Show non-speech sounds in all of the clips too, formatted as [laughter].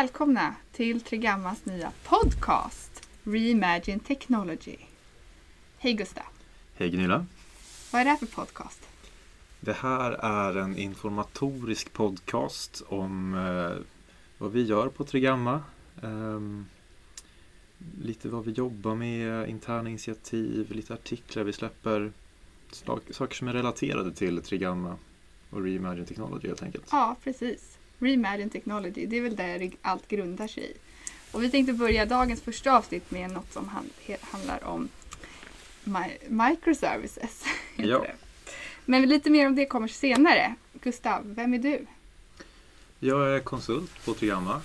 välkomna till Trigammas nya podcast Reimagine Technology. Hej Gustav! Hej Gunilla! Vad är det här för podcast? Det här är en informatorisk podcast om eh, vad vi gör på Trigamma. Eh, lite vad vi jobbar med, interna initiativ, lite artiklar vi släpper. Saker som är relaterade till Trigamma och Reimagine Technology helt enkelt. Ja, precis. Reimagine Technology, det är väl där allt grundar sig i. Och vi tänkte börja dagens första avsnitt med något som handlar om microservices. [laughs] Ja. Men lite mer om det kommer senare. Gustav, vem är du? Jag är konsult på Trigamma.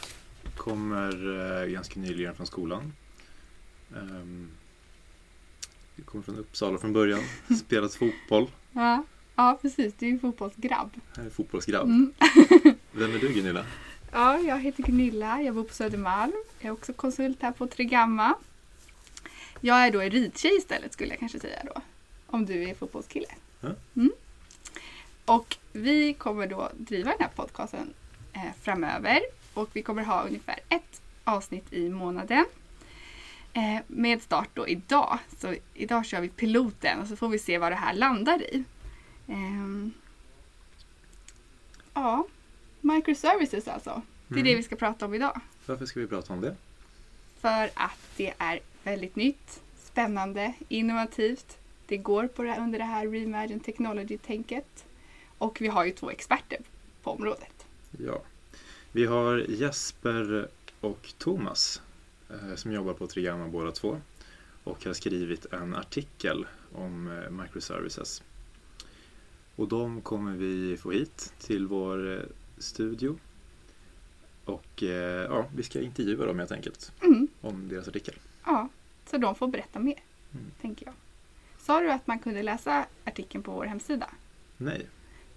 Kommer eh, ganska nyligen från skolan. Um, jag kommer från Uppsala från början. [laughs] Spelat fotboll. Ja, ja precis. Du är ju fotbollsgrabb. Jag är fotbollsgrabb. Mm. [laughs] Vem är du Gunilla? Ja, jag heter Gunilla. Jag bor på Södermalm. Jag är också konsult här på Trigamma. Jag är då en ridtjej istället skulle jag kanske säga då. Om du är fotbollskille. Mm. Och vi kommer då driva den här podcasten eh, framöver. Och vi kommer ha ungefär ett avsnitt i månaden. Eh, med start då idag. Så idag kör vi piloten och så får vi se vad det här landar i. Eh, ja, microservices alltså. Det är mm. det vi ska prata om idag. Varför ska vi prata om det? För att det är väldigt nytt, spännande, innovativt. Det går på det, under det här Reimagine Technology-tänket. Och vi har ju två experter på området. Ja. Vi har Jesper och Thomas eh, som jobbar på Trigama båda två och har skrivit en artikel om eh, microservices. Och de kommer vi få hit till vår eh, studio. Och eh, ja, vi ska intervjua dem helt enkelt mm. om deras artikel. Ja, så de får berätta mer, mm. tänker jag. Sa du att man kunde läsa artikeln på vår hemsida? Nej.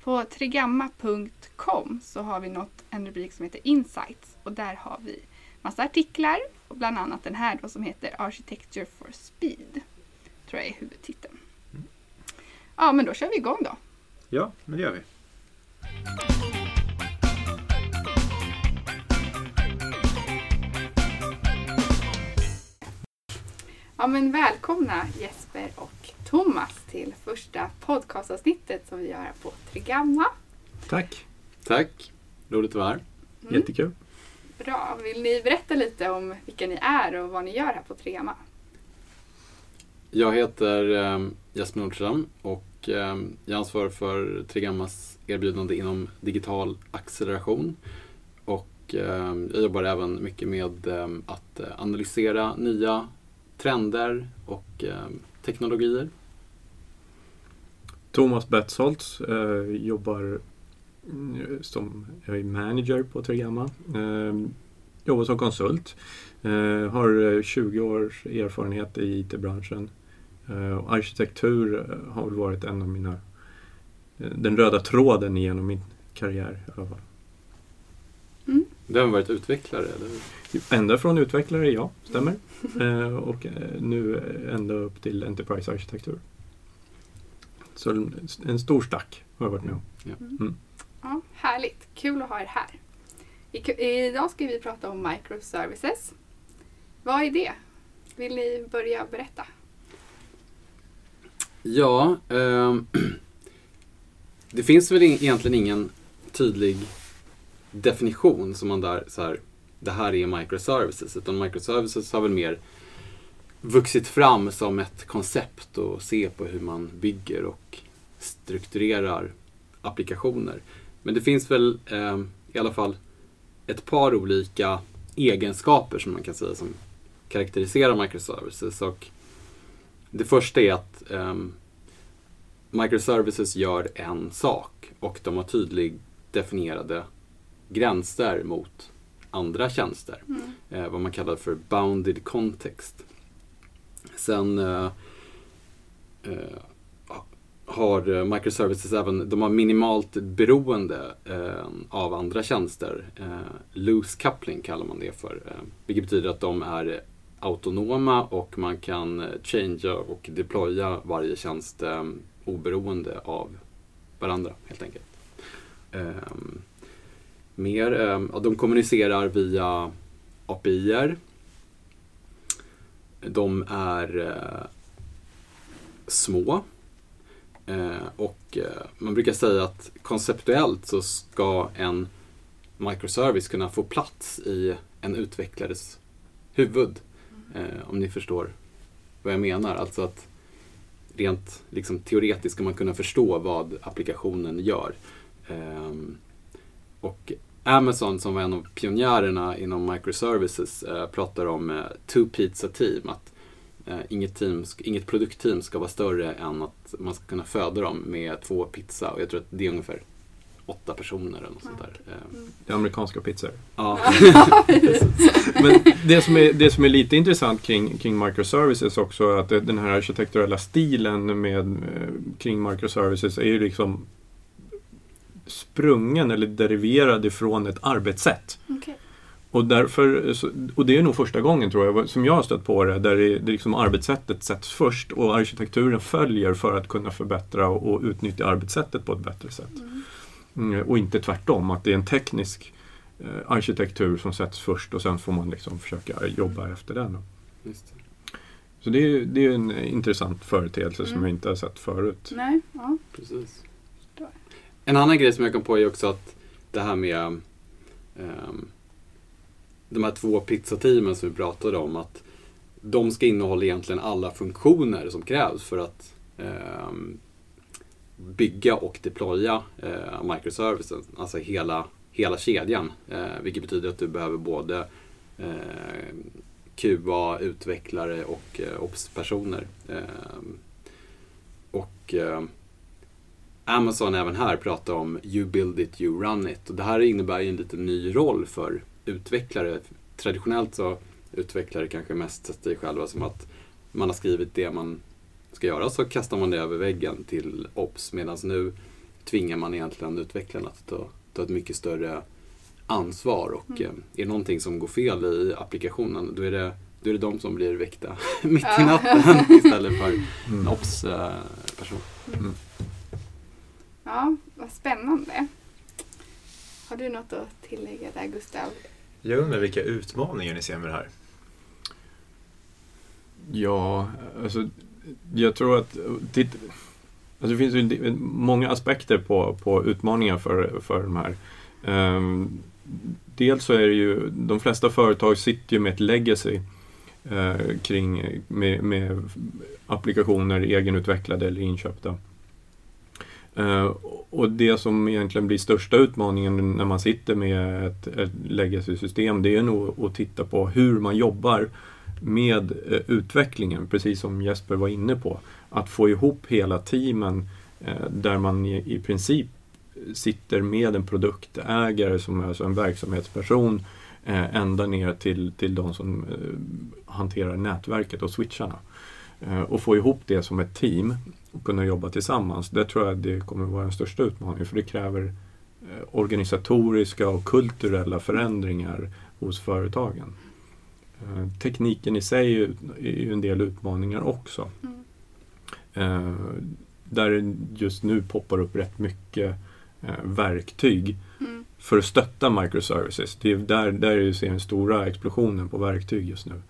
På trigamma.com så har vi något, en rubrik som heter Insights och där har vi massa artiklar och bland annat den här då som heter Architecture for Speed. Tror jag är huvudtiteln. Mm. Ja, men då kör vi igång då. Ja, men det gör vi. Ja, men välkomna Jesper och Thomas till första podcastavsnittet som vi gör här på Trigamma. Tack! Tack! Roligt att vara här. Mm. Jättekul. Bra. Vill ni berätta lite om vilka ni är och vad ni gör här på Trigamma? Jag heter eh, Jesper Nordström och eh, jag ansvarar för Trigammas erbjudande inom digital acceleration. Och eh, jag jobbar även mycket med eh, att analysera nya trender och eh, teknologier. Thomas Betsholtz, eh, jobbar eh, som eh, manager på Trigamma. Eh, jobbar som konsult. Eh, har eh, 20 års erfarenhet i IT-branschen. Eh, och arkitektur har väl varit en av mina den röda tråden genom min karriär. Mm. Du har varit utvecklare? Eller? Ända från utvecklare, ja, stämmer. Eh, och eh, nu ända upp till Enterprise-arkitektur. Så en, stor stack har jag varit med om. Ja. Mm. ja, härligt, kul att ha er här. I, idag ska vi prata om microservices. Vad är det? Vill ni börja berätta? Ja, eh, [clears throat] det finns väl egentligen ingen tydlig definition som man där så här, det här är microservices. Utan microservices har väl mer vuxit fram som ett koncept och se på hur man bygger och strukturerar applikationer. Men det finns väl eh, i alla fall ett par olika egenskaper som man kan säga som karaktäriserar microservices. Och det första är att eh, microservices gör en sak och de har tydligt definierade gränser mot andra tjänster. Mm. Eh, vad man kallar för bounded context. Sen eh, eh, har microservices även, de har minimalt beroende eh, av andra tjänster. Eh, loose coupling kallar man det för. Eh, vilket betyder att de är autonoma och man kan changea och deploya varje tjänst oberoende av varandra helt enkelt mer? Eh, de kommunicerar via API-er. De är eh, små. Eh, och eh, man brukar säga att konceptuellt så ska en microservice kunna få plats i en utvecklares huvud. Eh, om ni förstår vad jag menar. Alltså att rent liksom, teoretiskt ska man kunna förstå vad applikationen gör. Ehm, och Amazon som var en av pionjärerna inom microservices eh, pratar om eh, two pizza team. Att eh, inget, team, inget produktteam ska vara större än att man ska kunna föda dem med två pizza. Och jag tror att det är ungefär åtta personer eller något sånt där. Mm. Det är amerikanska pizzor. Ja. [laughs] [laughs] Men det som, är, det som är lite intressant kring, kring microservices också är att den här arkitekturella stilen med, eh, kring microservices är ju liksom sprungen eller deriverad ifrån ett arbetssätt. Okay. Och, därför, och det är nog första gången tror jag som jag har stött på det, där det, det liksom arbetssättet sätts först och arkitekturen följer för att kunna förbättra och, och utnyttja arbetssättet på ett bättre sätt. Mm. Mm, och inte tvärtom, att det är en teknisk eh, arkitektur som sätts först och sen får man liksom försöka jobba efter den. Det. Så det är, det är en intressant företeelse mm. som jag inte har sett förut. Nej, ja. Precis. En annan grej som jag kom på är också att det här med um, de här två pizzateamen som vi pratade om. att De ska innehålla egentligen alla funktioner som krävs för att um, bygga och deploya uh, microservicen, alltså hela, hela kedjan. Uh, vilket betyder att du behöver både eh, uh, QA, utvecklare och eh, ops-personer. Ehm, och Amazon även här pratar om You build it, you run it. Och det här innebär ju en lite ny roll för utvecklare. Traditionellt så utvecklare kanske mest sett sig själva som att man har skrivit det man ska göra så kastar man det över väggen till OPS medan nu tvingar man egentligen utvecklarna att ta, ta ett mycket större ansvar och mm. Eh, är det någonting som går fel i applikationen då är det, då är det de som blir väckta [laughs] mitt i natten [laughs] istället för mm. en OPS-person. Eh, mm. Ja, vad spännande. Har du något att tillägga där Gustav? Jag undrar vilka utmaningar ni ser med det här? Ja, alltså jag tror att titt, alltså det finns ju många aspekter på, på utmaningar för, för de här. Um, dels så är det ju, de flesta företag sitter ju med ett legacy uh, kring, med, med, applikationer egenutvecklade eller inköpta. Eh, och det som egentligen blir största utmaningen när man sitter med ett, ett legacy-system det är nog att titta på hur man jobbar med eh, utvecklingen, precis som Jesper var inne på. Att få ihop hela teamen eh, där man i, i princip sitter med en produktägare som är alltså en verksamhetsperson ända ner till, till de som hanterar nätverket och switcharna och få ihop det som ett team och kunna jobba tillsammans. Det tror jag det kommer vara den största utmaningen för det kräver organisatoriska och kulturella förändringar hos företagen. Eh, tekniken i sig är ju en del utmaningar också. Mm. Eh, där just nu poppar upp rätt mycket eh, verktyg mm. för att stötta microservices. Det är där, där ser den stora explosionen på verktyg just nu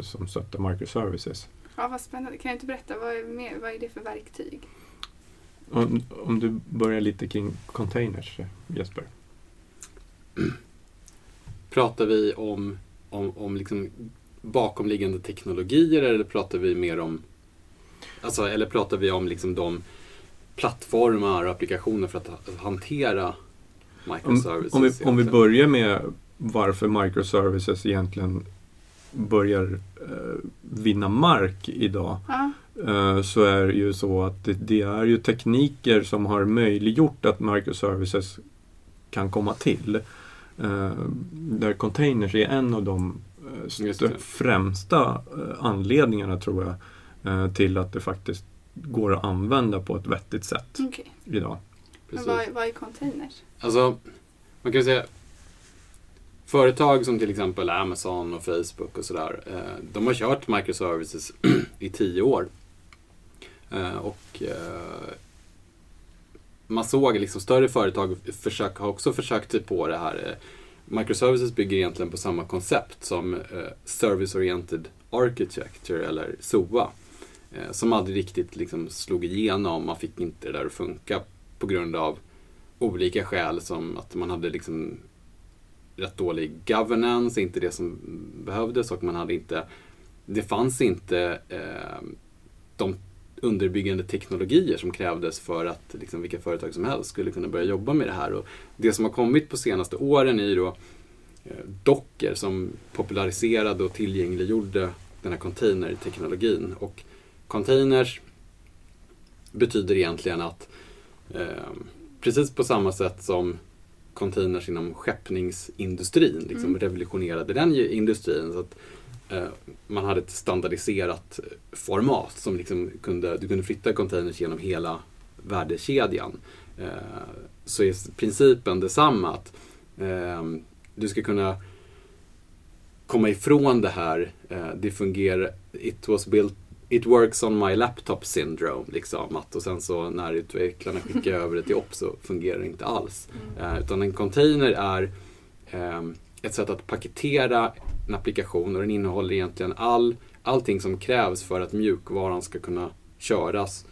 som stöttar microservices. Ja, vad spännande. Kan du inte berätta, vad är, med, vad är det för verktyg? Om, om du börjar lite kring containers, Jesper. Pratar vi om om, om liksom bakomliggande teknologier eller pratar vi mer om alltså, eller pratar vi om liksom de plattformar och applikationer för att hantera microservices? Om, om, vi, om vi börjar med varför microservices egentligen börjar eh, vinna mark idag. Ja. Eh, så är det ju så att det, det, är ju tekniker som har möjliggjort att microservices kan komma till. Eh, där containers är en av de eh, främsta eh, anledningarna tror jag till att det faktiskt går att använda på ett vettigt sätt okay. idag. Men vad, vad är containers? Alltså, man kan säga Företag som till exempel Amazon och Facebook och sådär, eh, de har kört microservices [clears throat] i tio år. Eh, och eh, man såg liksom större företag försök, har också försökt sig på det här. Microservices bygger egentligen på samma koncept som Service Oriented Architecture eller SOA. Som aldrig riktigt liksom slog igenom, man fick inte det där att funka på grund av olika skäl som att man hade liksom rätt dålig governance, inte det som behövdes och man hade inte, det fanns inte eh, de underbyggande teknologier som krävdes för att liksom, vilka företag som helst skulle kunna börja jobba med det här. Och det som har kommit på senaste åren är ju då eh, Docker som populariserade och tillgängliggjorde den här containerteknologin. Och containers betyder egentligen att eh, precis på samma sätt som containers inom skeppningsindustrin liksom mm. revolutionerade den industrin. Så att, eh, man hade ett standardiserat format som liksom kunde, du kunde flytta containers genom hela värdekedjan. Eh, så är principen detsamma. att eh, Du ska kunna komma ifrån det här, eh, det fungerar, it was built It works on my laptop syndrome. Liksom, att, och sen så när utvecklarna skickar över det till opp så fungerar det inte alls. Mm. Eh, utan en container är eh, ett sätt att paketera en applikation och den innehåller egentligen all, allting som krävs för att mjukvaran ska kunna köras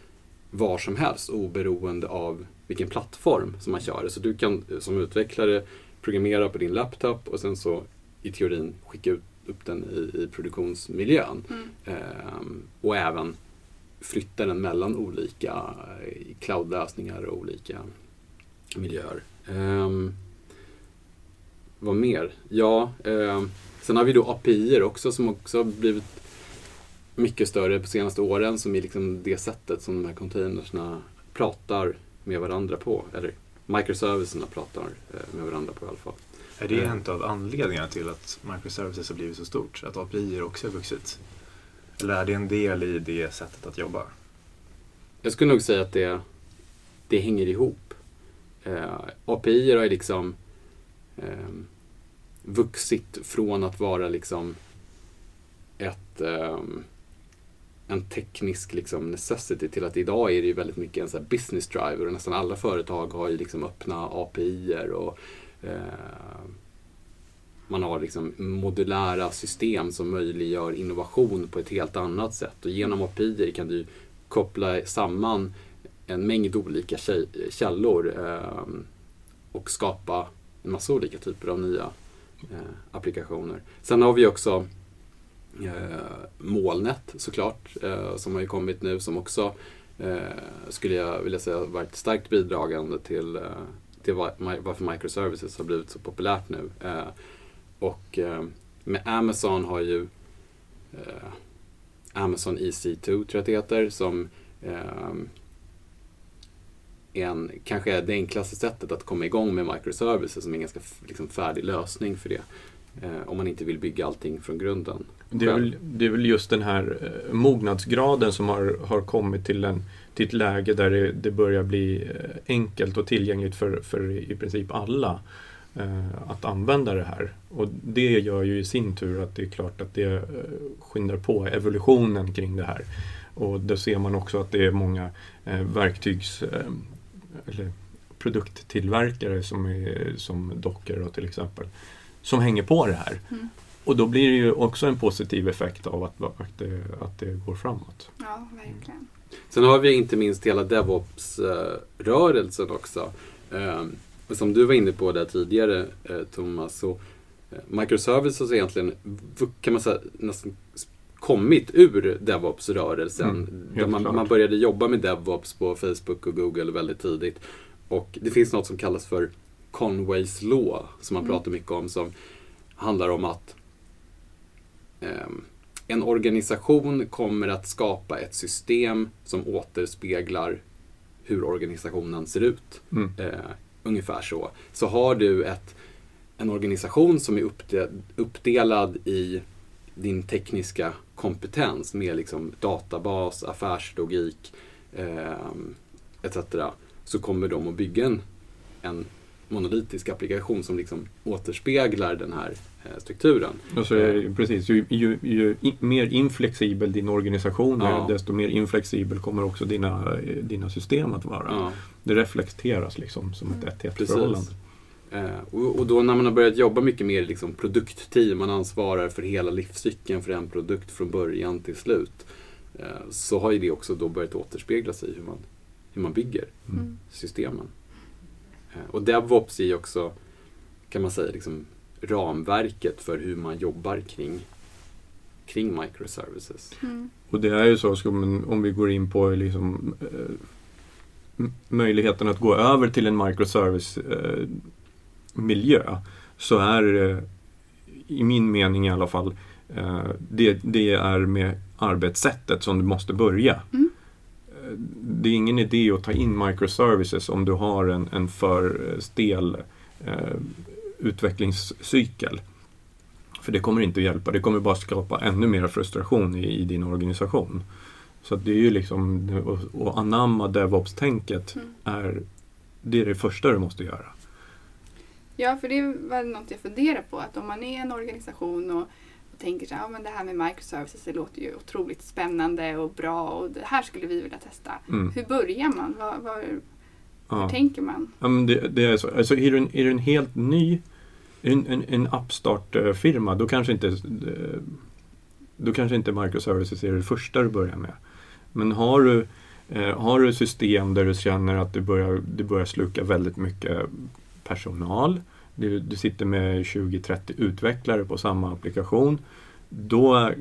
var som helst oberoende av vilken plattform som man kör. Så du kan som utvecklare programmera på din laptop och sen så i teorin skicka ut upp den i, i produktionsmiljön. Mm. Ehm, och även flytta den mellan olika eh, cloudlösningar och olika miljöer. Ehm, vad mer? Ja, eh, sen har vi då API också som också har blivit mycket större på senaste åren som är liksom det sättet som de här containersna pratar med varandra på. Eller microservicerna pratar eh, med varandra på i alla fall. Är det en av anledningarna till att microservices har blivit så stort? Att API också har vuxit? Eller är det en del i det sättet att jobba? Jag skulle nog säga att det, det hänger ihop. Eh, API har liksom eh, vuxit från att vara liksom ett, eh, en teknisk liksom necessity till att idag är det ju väldigt mycket en så business driver och nästan alla företag har ju liksom öppna API och Eh, Eh, man har liksom modulära system som möjliggör innovation på ett helt annat sätt. Och genom API kan du koppla samman en mängd olika källor eh, och skapa en massa olika typer av nya eh, applikationer. Sen har vi också molnet såklart, som har ju kommit nu som också skulle jag vilja säga varit starkt bidragande till var varför microservices har blivit så populärt nu. Eh, och eh, med Amazon har ju eh, Amazon EC2 tror jag det heter som en, kanske är det enklaste sättet att komma igång med microservices som är en ganska liksom, färdig lösning för det. om man inte vill bygga allting från grunden. Det är, väl, det är väl just den här mognadsgraden som har, har kommit till en till ett läge där det, det börjar bli eh, enkelt och tillgängligt för, för i princip alla eh, att använda det här. Och det gör ju i sin tur att det är klart att det eh, skyndar på evolutionen kring det här. Och då ser man också att det är många verktygs eller produkttillverkare som, är, som Docker till exempel som hänger på det här. Mm. Och då blir det ju också en positiv effekt av att, att, det, att det går framåt. Ja, verkligen. Sen har vi inte minst hela DevOps-rörelsen också. Ehm, som du var inne på där tidigare eh, Thomas, så eh, microservices har egentligen, kan man säga, nästan kommit ur DevOps-rörelsen. Mm, man, man, började jobba med DevOps på Facebook och Google väldigt tidigt. Och det finns något som kallas för Conways Law, som man mm. pratar mycket om, som handlar om att um, en organisation kommer att skapa ett system som återspeglar hur organisationen ser ut. Mm. Eh, ungefär så. Så har du ett, en organisation som är uppdelad i din tekniska kompetens med liksom databas, affärslogik eh, etc. Så kommer de att bygga en, en monolitisk applikation som liksom återspeglar den här Eh, strukturen. Alltså, precis, ju, ju, ju mer inflexibel din organisation är, ja. desto mer inflexibel kommer också dina, dina system att vara. Ja. det reflekteras liksom som ett Mm. ett-ett-förhållande. Eh, och, då när man har börjat jobba mycket mer liksom produktteam, man ansvarar för hela livscykeln för en produkt från början till slut. Eh, så har ju det också då börjat återspegla sig i hur man, hur man bygger Mm. systemen. Eh, och DevOps är ju också, kan man säga, liksom ramverket för hur man jobbar kring, kring microservices. Mm. Och det är ju så, om vi går in på liksom, eh, möjligheten att gå över till en microservice-miljö så är det, i min mening i alla fall, eh, det, det är med arbetssättet som du måste börja. Mm. Det är ingen idé att ta in microservices om du har en, en för stel eh, utvecklingscykel. För det kommer inte att hjälpa. Det kommer bara skapa ännu mer frustration i, i din organisation. Så det är ju liksom att- anamma DevOps-tänket Mm. är det är det första du måste göra. Ja, för det var något jag funderar på. Att om man är en organisation och tänker så här, ja men det här med microservices det låter ju otroligt spännande och bra och det här skulle vi vilja testa. Mm. Hur börjar man? Vad, hur Ja. tänker man? Ja, men det, det är så. Alltså, är, du en, är du en helt ny en, en, en upstart-firma då kanske inte eh, då kanske inte microservices är det första du börjar med. Men har du, eh, har du system där du känner att det börjar, det börjar sluka väldigt mycket personal. Du, du sitter med 20-30 utvecklare på samma applikation. Då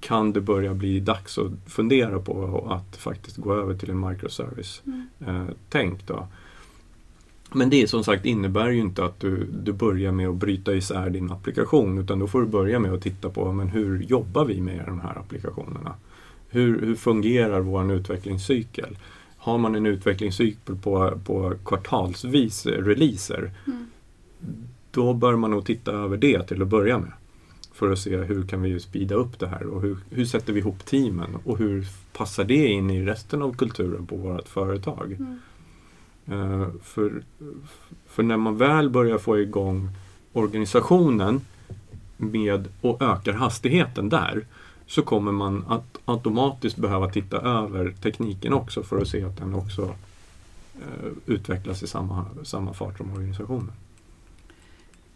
kan det börja bli dags att fundera på att faktiskt gå över till en microservice Mm. eh. Men det som sagt innebär ju inte att du, du börjar med att bryta isär din applikation utan då får du börja med att titta på men hur jobbar vi med de här applikationerna? Hur, hur fungerar vår utvecklingscykel? Har man en utvecklingscykel på, på kvartalsvis releaser Mm. Då bör man nog titta över det till att börja med. För att se hur kan vi speeda upp det här och hur, hur sätter vi ihop teamen och hur passar det in i resten av kulturen på vårt företag. Mm. Eh, för, för när man väl börjar få igång organisationen med och ökar hastigheten där så kommer man att automatiskt behöva titta över tekniken också för att se att den också eh, utvecklas i samma, samma fart som organisationen.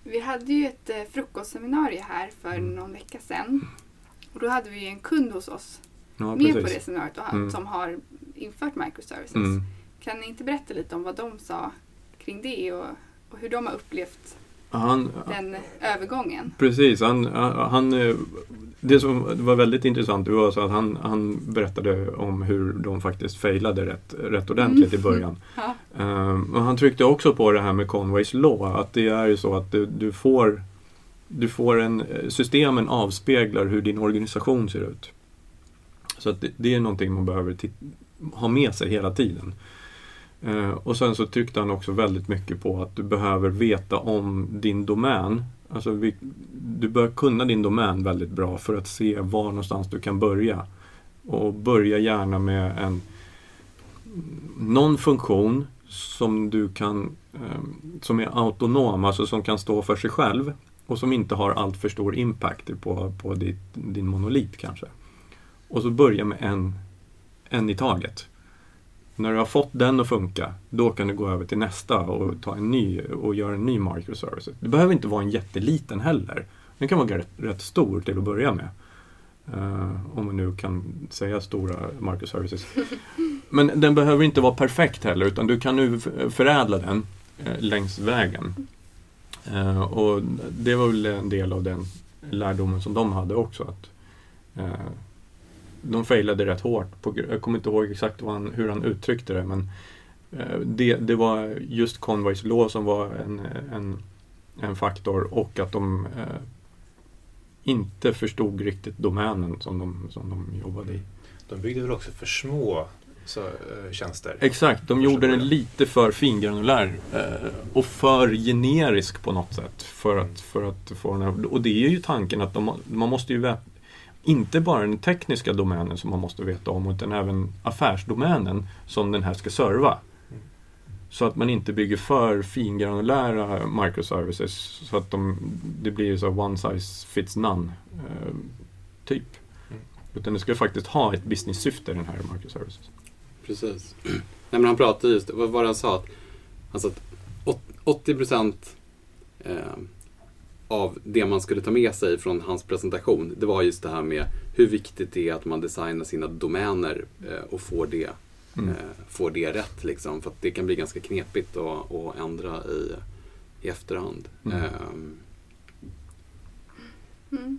Vi hade ju ett eh, frukostseminarium här för Mm. någon vecka sedan. Och då hade vi en kund hos oss Ja, med precis. på det seminariet och Mm. som har infört microservices. Mm. Kan ni inte berätta lite om vad de sa kring det och, och hur de har upplevt Han, den övergången? Precis, han, han, det som var väldigt intressant var så att han, han berättade om hur de faktiskt failade rätt, rätt ordentligt i Mm. början. [laughs] Ja. Um, han tryckte också på det här med Conways Law, att det är ju så att du, du får, du får en, systemen avspeglar hur din organisation ser ut. Så att det, det är någonting man behöver ha med sig hela tiden. Eh, och sen så tryckte han också väldigt mycket på att du behöver veta om din domän. Alltså vi, du bör kunna din domän väldigt bra för att se var någonstans du kan börja. Och börja gärna med en någon funktion som du kan eh, som är autonom, alltså som kan stå för sig själv och som inte har allt för stor impact på, på ditt, din monolit kanske. Och så börja med en, en i taget. När du har fått den att funka, då kan du gå över till nästa och ta en ny och göra en ny microservice. Det behöver inte vara en jätteliten heller. Den kan vara rätt, rätt stor till att börja med. Eh, om man nu kan säga stora microservices. [laughs] Men den behöver inte vara perfekt heller utan du kan nu förädla den eh, längs vägen. Eh, och det var väl en del av den lärdomen som de hade också. att De failade rätt hårt. På, jag kommer inte ihåg exakt han, hur han uttryckte det men eh, det, det var just Conways Law som var en, en, en faktor och att de eh, inte förstod riktigt domänen som de, som de jobbade i. De byggde väl också för små så, eh, tjänster? Exakt, de gjorde den lite för fingranulär eh, och för generisk på något sätt. För att, för att få den här, och det är ju tanken att de, man måste ju inte bara den tekniska domänen som man måste veta om utan även affärsdomänen som den här ska serva. Så att man inte bygger för fingranulära microservices så att de, det blir så one size fits none eh, typ. Mm. Utan det ska faktiskt ha ett business-syfte den här microservices. Precis. Nej, men han pratade just, vad var det han sa? Att, alltså att 80 procent eh, av det man skulle ta med sig från hans presentation, det var just det här med hur viktigt det är att man designar sina domäner eh, och får det, mm. eh, får det rätt. Liksom, för att det kan bli ganska knepigt att, att ändra i, i efterhand. Mm. Ehm. Mm.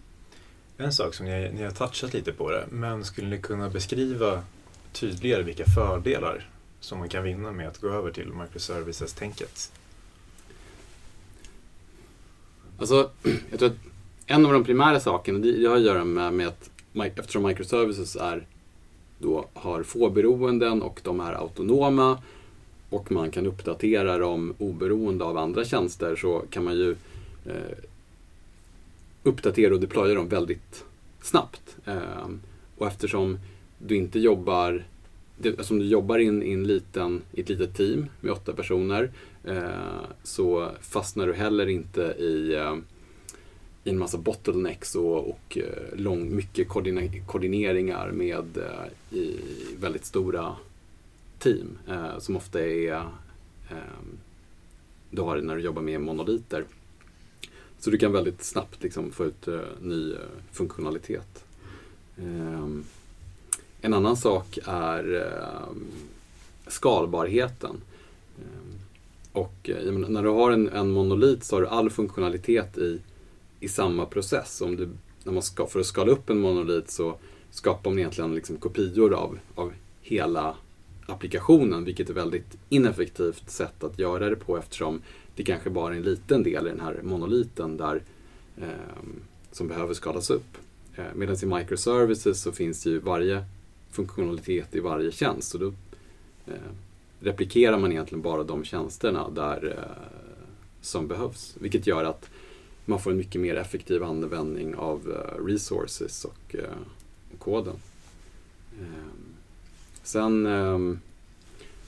En sak som ni, ni har touchat lite på det, men skulle ni kunna beskriva tydligare vilka fördelar som man kan vinna med att gå över till microservices-tänket? Alltså, [clears throat] jag tror att en av de primära sakerna, det har att göra med, med att eftersom microservices är, då, har få beroenden och de är autonoma och man kan uppdatera dem oberoende av andra tjänster så kan man ju eh, uppdatera och deploya dem väldigt snabbt. Eh, och eftersom du inte jobbar Eftersom du jobbar in, in liten, i ett litet team med åtta personer Eh, så fastnar du heller inte i, eh, i en massa bottlenecks och, och eh, lång, mycket koordineringar med i väldigt stora team som ofta är ehm, du har när du jobbar med monoliter. Så du kan väldigt snabbt liksom få ut ny funktionalitet. Ehm, en annan sak är ehm, skalbarheten. Och eh, menar, när du har en, en, monolit så har du all funktionalitet i, i samma process. Om du, när man ska, för att skala upp en monolit så skapar man egentligen liksom kopior av, av hela applikationen, vilket är ett väldigt ineffektivt sätt att göra det på eftersom det kanske bara är en liten del i den här monoliten där, eh, som behöver skalas upp. Eh, Medan i microservices så finns ju varje funktionalitet i varje tjänst. och då eh, replikerar man egentligen bara de tjänsterna där, eh, som behövs. Vilket gör att man får en mycket mer effektiv användning av eh, resources och, eh, koden. Ehm, sen, ehm,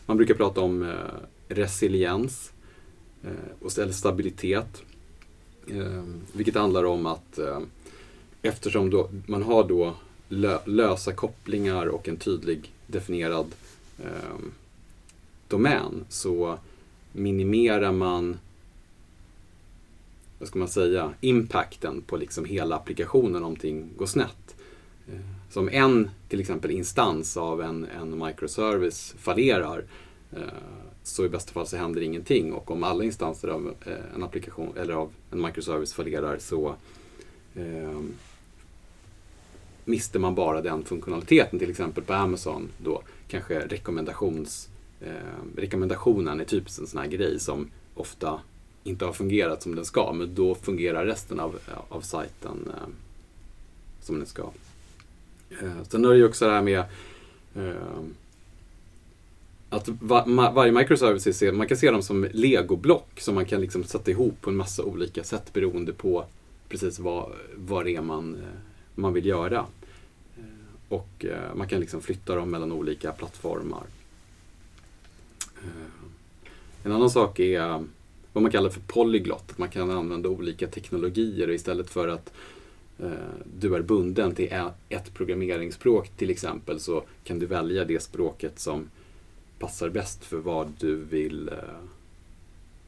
man brukar prata om eh, resiliens eh, eller stabilitet. Ehm, vilket handlar om att eh, eftersom då, man har då lö lösa kopplingar och en tydlig definierad eh, domän så minimerar man vad ska man säga, impacten på liksom hela applikationen om någonting går snett. Eh, som en till exempel instans av en, en microservice fallerar eh, så i bästa fall så händer ingenting och om alla instanser av eh, en applikation eller av en microservice fallerar så eh, mister man bara den funktionaliteten, till exempel på Amazon, då kanske rekommendations, eh, rekommendationen är typiskt en sån här grej som ofta inte har fungerat som den ska, men då fungerar resten av, av sajten eh, som den ska. Eh, sen är det ju också det här med eh, att va, ma, varje microservice, är, man kan se dem som legoblock som man kan liksom sätta ihop på en massa olika sätt beroende på precis vad, vad det är man eh, man vill göra. Eh, och eh, man kan liksom flytta dem mellan olika plattformar. Eh, en annan sak är vad man kallar för polyglott, att man kan använda olika teknologier istället för att du är bunden till ett programmeringsspråk till exempel så kan du välja det språket som passar bäst för vad du vill,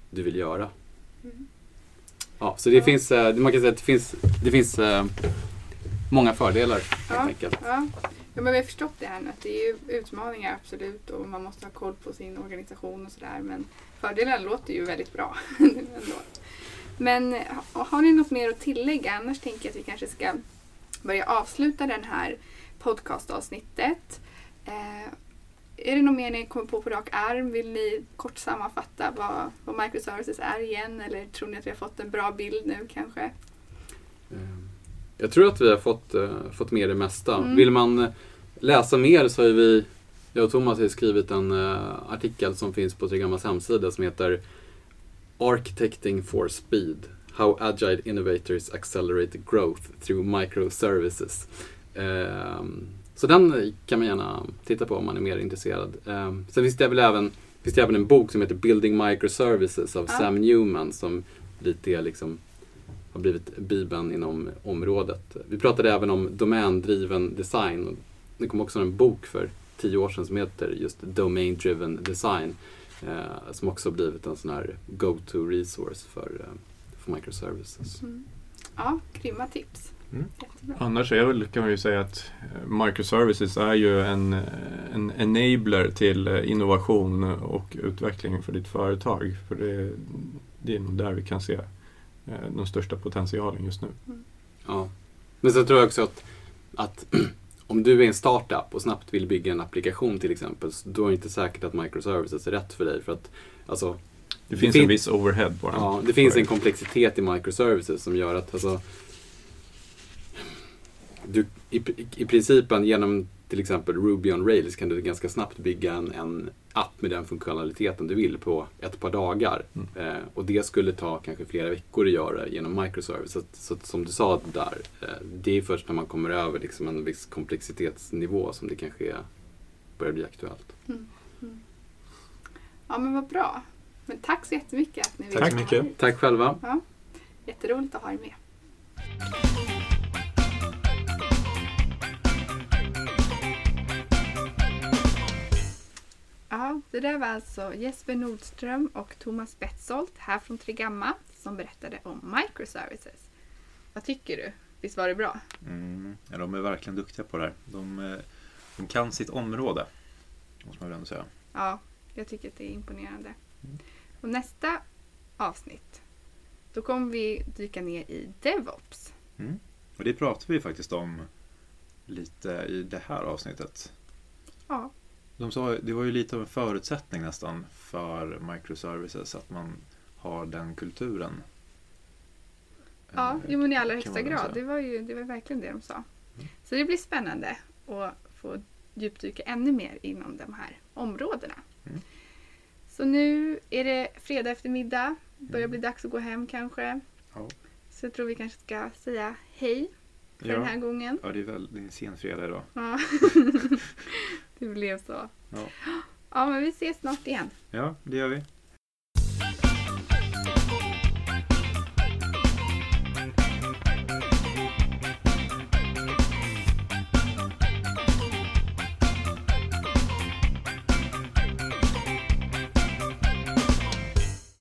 du vill göra. Mm. Ja, så det ja. finns, man kan säga att det finns, det finns många fördelar helt ja, enkelt. Ja ja, men vi har förstått det här nu att det är utmaningar absolut och man måste ha koll på sin organisation och sådär. Men fördelarna låter ju väldigt bra. [laughs] men har ni något mer att tillägga? Annars tänker jag att vi kanske ska börja avsluta den här podcastavsnittet. Eh, är det något mer ni kommer på på rak arm? Vill ni kort sammanfatta vad, vad microservices är igen? Eller tror ni att vi har fått en bra bild nu kanske? Jag tror att vi har fått, uh, fått med det mesta. Mm. Vill man eh, läsa mer så har vi, jag och Thomas har skrivit en uh, artikel som finns på Triggammas hemsida som heter Architecting for Speed. How Agile Innovators Accelerate Growth Through Microservices. Uh, så den kan man gärna titta på om man är mer intresserad. Uh, sen finns det väl även, finns det även en bok som heter Building Microservices av ja. Sam Newman som lite är liksom har blivit bibeln inom området. Vi pratade även om domändriven design. Det kom också en bok för tio år sedan som heter just Domain Driven Design. Eh, som också blivit en sån här go-to resource för, eh, för microservices. Mm. Ja, grymma tips. Mm. Annars är väl, kan man ju säga att eh, microservices är ju en, eh, en enabler till eh, innovation och utveckling för ditt företag. För det, det är nog där vi kan se den största potentialen just nu. Ja. Men sen tror jag också att, att [clears throat] om du är en startup och snabbt vill bygga en applikation till exempel, så då är det inte säkert att microservices är rätt för dig. För att, alltså, Det Det finns fin- en viss overhead bara. Ja, det finns en komplexitet i microservices som gör att alltså, du, i, i principen genom till exempel Ruby on Rails kan du ganska snabbt bygga en, en app med den funktionaliteten du vill på ett par dagar. Mm. Eh, och det skulle ta kanske flera veckor att göra genom microservice. Så, så som du sa där, eh, det är först när man kommer över liksom en viss komplexitetsnivå som det kanske är, börjar bli aktuellt. Ja, men vad bra. Men tack så jättemycket att ni ville Tack så mycket. Tack själva! Ja, jätteroligt att ha er med. Ja, det där var alltså Jesper Nordström och Thomas Betzold här från Trigamma som berättade om microservices. Vad tycker du? Visst var det bra? Mm. Ja, de är verkligen duktiga på det här. De, eh, de kan sitt område, måste man väl ändå säga. Ja, jag tycker att det är imponerande. Och nästa avsnitt, då kommer vi dyka ner i DevOps. Mm. Och det pratar vi faktiskt om lite i det här avsnittet. Ja, De sa, det var ju lite av en förutsättning nästan för microservices att man har den kulturen. ja Eh, jo, men i allra högsta grad. Det var ju det var verkligen det de sa. Mm. Så det blir spännande att få djupdyka ännu mer inom de här områdena. Mm. Så nu är det fredag eftermiddag. Börjar Mm. bli dags att gå hem kanske. Ja. Så jag tror vi kanske ska säga hej för den här Ja, gången. ja, det är väl det är en sen fredag idag. Ja. [laughs] [laughs] det blev så. Ja. Ja, men vi ses snart igen. Ja, det gör vi.